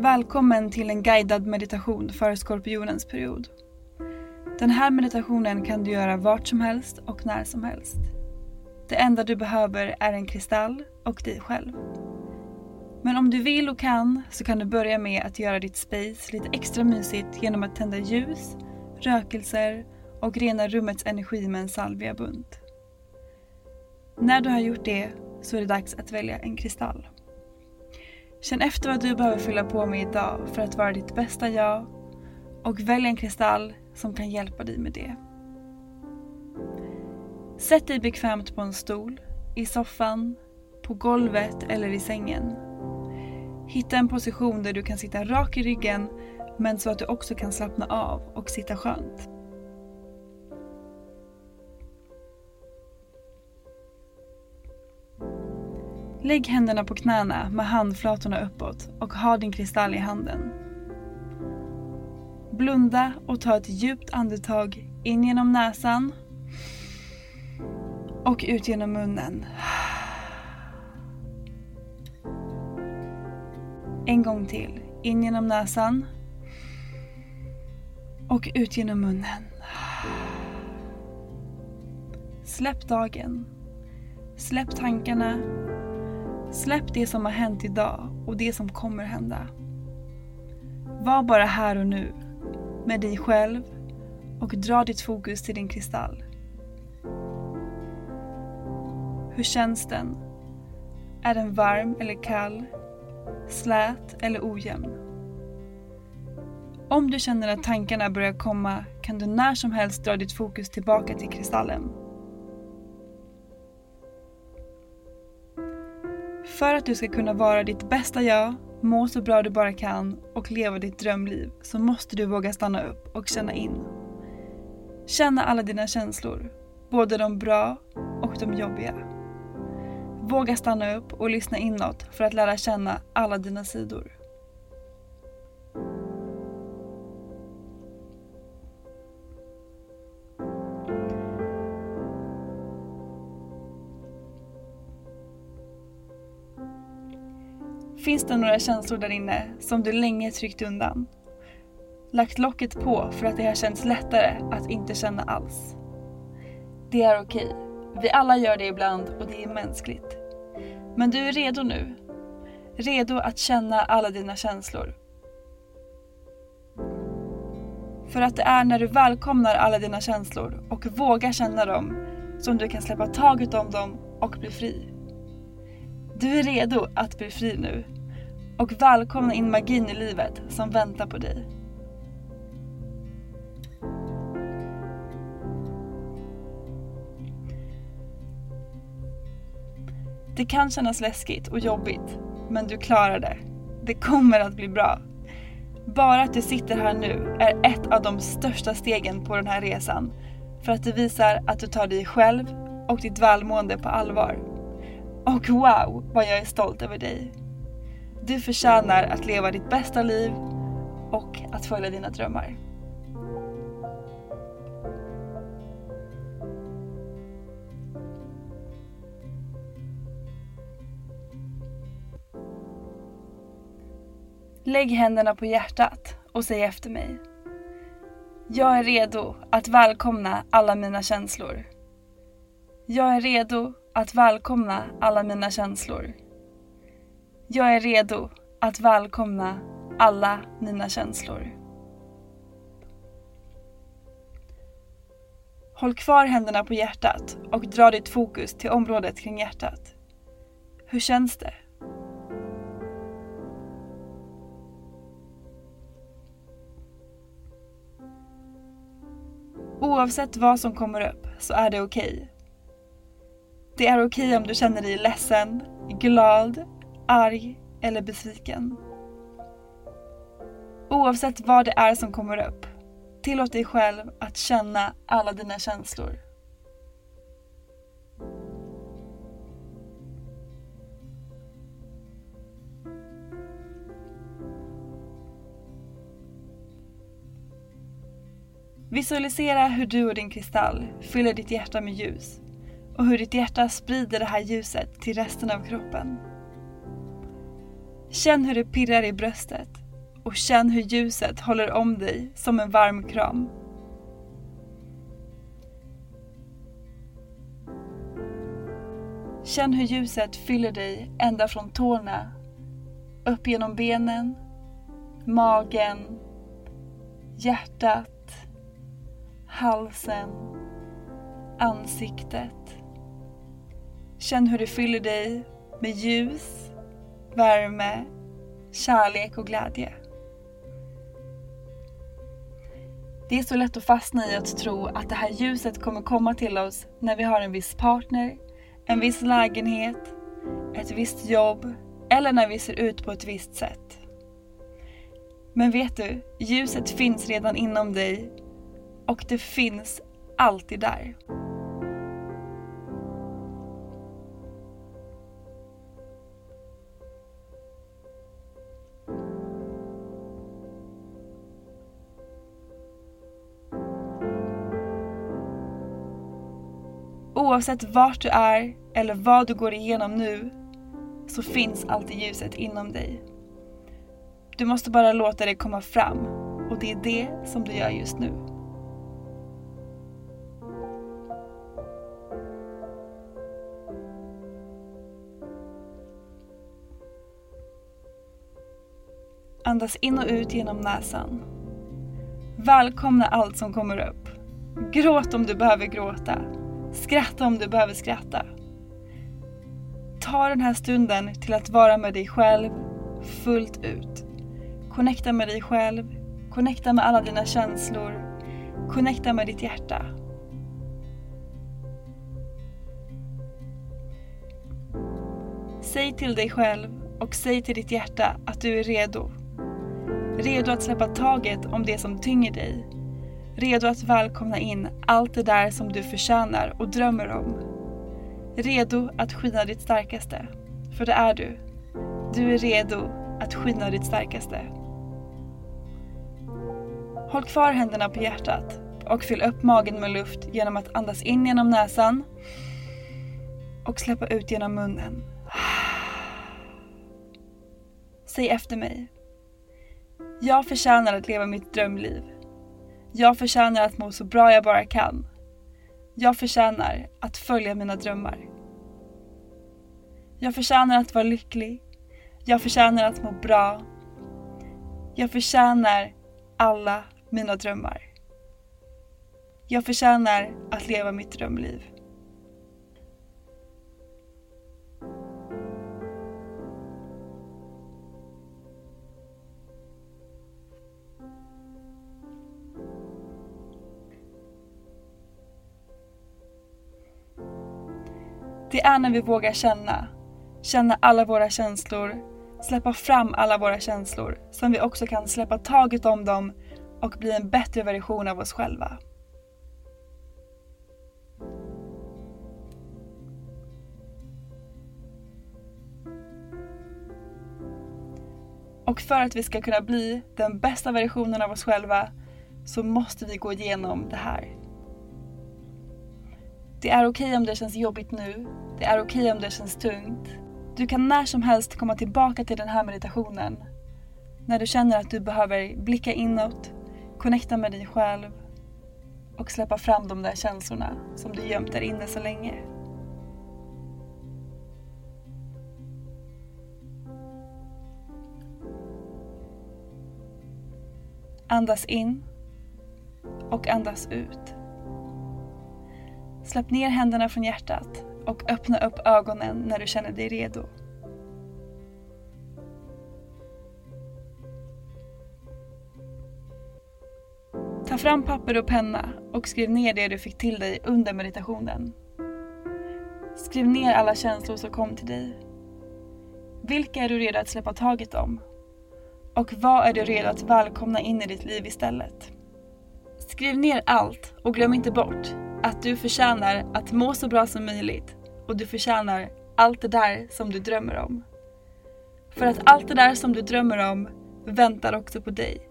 Välkommen till en guidad meditation för skorpionens period. Den här meditationen kan du göra vart som helst och när som helst. Det enda du behöver är en kristall och dig själv. Men om du vill och kan så kan du börja med att göra ditt space lite extra mysigt genom att tända ljus, rökelser och rena rummets energi med en salviabunt. När du har gjort det så är det dags att välja en kristall. Känn efter vad du behöver fylla på med idag för att vara ditt bästa jag och välj en kristall som kan hjälpa dig med det. Sätt dig bekvämt på en stol, i soffan, på golvet eller i sängen. Hitta en position där du kan sitta rak i ryggen men så att du också kan slappna av och sitta skönt. Lägg händerna på knäna med handflatorna uppåt och ha din kristall i handen. Blunda och ta ett djupt andetag in genom näsan och ut genom munnen. En gång till. In genom näsan och ut genom munnen. Släpp dagen. Släpp tankarna Släpp det som har hänt idag och det som kommer hända. Var bara här och nu, med dig själv och dra ditt fokus till din kristall. Hur känns den? Är den varm eller kall? Slät eller ojämn? Om du känner att tankarna börjar komma kan du när som helst dra ditt fokus tillbaka till kristallen. För att du ska kunna vara ditt bästa jag, må så bra du bara kan och leva ditt drömliv så måste du våga stanna upp och känna in. Känna alla dina känslor, både de bra och de jobbiga. Våga stanna upp och lyssna inåt för att lära känna alla dina sidor. Finns det några känslor där inne som du länge tryckt undan? Lagt locket på för att det har känts lättare att inte känna alls? Det är okej. Vi alla gör det ibland och det är mänskligt. Men du är redo nu. Redo att känna alla dina känslor. För att det är när du välkomnar alla dina känslor och vågar känna dem som du kan släppa taget om dem och bli fri. Du är redo att bli fri nu och välkomna in magin i livet som väntar på dig. Det kan kännas läskigt och jobbigt, men du klarar det. Det kommer att bli bra. Bara att du sitter här nu är ett av de största stegen på den här resan. För att det visar att du tar dig själv och ditt välmående på allvar. Och wow, vad jag är stolt över dig. Du förtjänar att leva ditt bästa liv och att följa dina drömmar. Lägg händerna på hjärtat och säg efter mig. Jag är redo att välkomna alla mina känslor. Jag är redo att välkomna alla mina känslor. Jag är redo att välkomna alla mina känslor. Håll kvar händerna på hjärtat och dra ditt fokus till området kring hjärtat. Hur känns det? Oavsett vad som kommer upp så är det okej. Okay. Det är okej okay om du känner dig ledsen, glad, arg eller besviken. Oavsett vad det är som kommer upp, tillåt dig själv att känna alla dina känslor. Visualisera hur du och din kristall fyller ditt hjärta med ljus och hur ditt hjärta sprider det här ljuset till resten av kroppen. Känn hur det pirrar i bröstet och känn hur ljuset håller om dig som en varm kram. Känn hur ljuset fyller dig ända från tårna, upp genom benen, magen, hjärtat halsen, ansiktet. Känn hur det fyller dig med ljus, värme, kärlek och glädje. Det är så lätt att fastna i att tro att det här ljuset kommer komma till oss när vi har en viss partner, en viss lägenhet, ett visst jobb eller när vi ser ut på ett visst sätt. Men vet du, ljuset finns redan inom dig och det finns alltid där. Oavsett vart du är eller vad du går igenom nu så finns alltid ljuset inom dig. Du måste bara låta det komma fram och det är det som du gör just nu. Andas in och ut genom näsan. Välkomna allt som kommer upp. Gråt om du behöver gråta. Skratta om du behöver skratta. Ta den här stunden till att vara med dig själv fullt ut. Connecta med dig själv. Connecta med alla dina känslor. Connecta med ditt hjärta. Säg till dig själv och säg till ditt hjärta att du är redo. Redo att släppa taget om det som tynger dig. Redo att välkomna in allt det där som du förtjänar och drömmer om. Redo att skina ditt starkaste. För det är du. Du är redo att skina ditt starkaste. Håll kvar händerna på hjärtat och fyll upp magen med luft genom att andas in genom näsan och släppa ut genom munnen. Säg efter mig. Jag förtjänar att leva mitt drömliv. Jag förtjänar att må så bra jag bara kan. Jag förtjänar att följa mina drömmar. Jag förtjänar att vara lycklig. Jag förtjänar att må bra. Jag förtjänar alla mina drömmar. Jag förtjänar att leva mitt drömliv. Det är när vi vågar känna, känna alla våra känslor, släppa fram alla våra känslor som vi också kan släppa taget om dem och bli en bättre version av oss själva. Och för att vi ska kunna bli den bästa versionen av oss själva så måste vi gå igenom det här. Det är okej om det känns jobbigt nu. Det är okej om det känns tungt. Du kan när som helst komma tillbaka till den här meditationen. När du känner att du behöver blicka inåt, connecta med dig själv och släppa fram de där känslorna som du gömt där inne så länge. Andas in och andas ut. Släpp ner händerna från hjärtat och öppna upp ögonen när du känner dig redo. Ta fram papper och penna och skriv ner det du fick till dig under meditationen. Skriv ner alla känslor som kom till dig. Vilka är du redo att släppa taget om? Och vad är du redo att välkomna in i ditt liv istället? Skriv ner allt och glöm inte bort att du förtjänar att må så bra som möjligt och du förtjänar allt det där som du drömmer om. För att allt det där som du drömmer om väntar också på dig.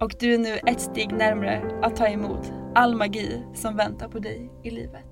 Och du är nu ett steg närmre att ta emot all magi som väntar på dig i livet.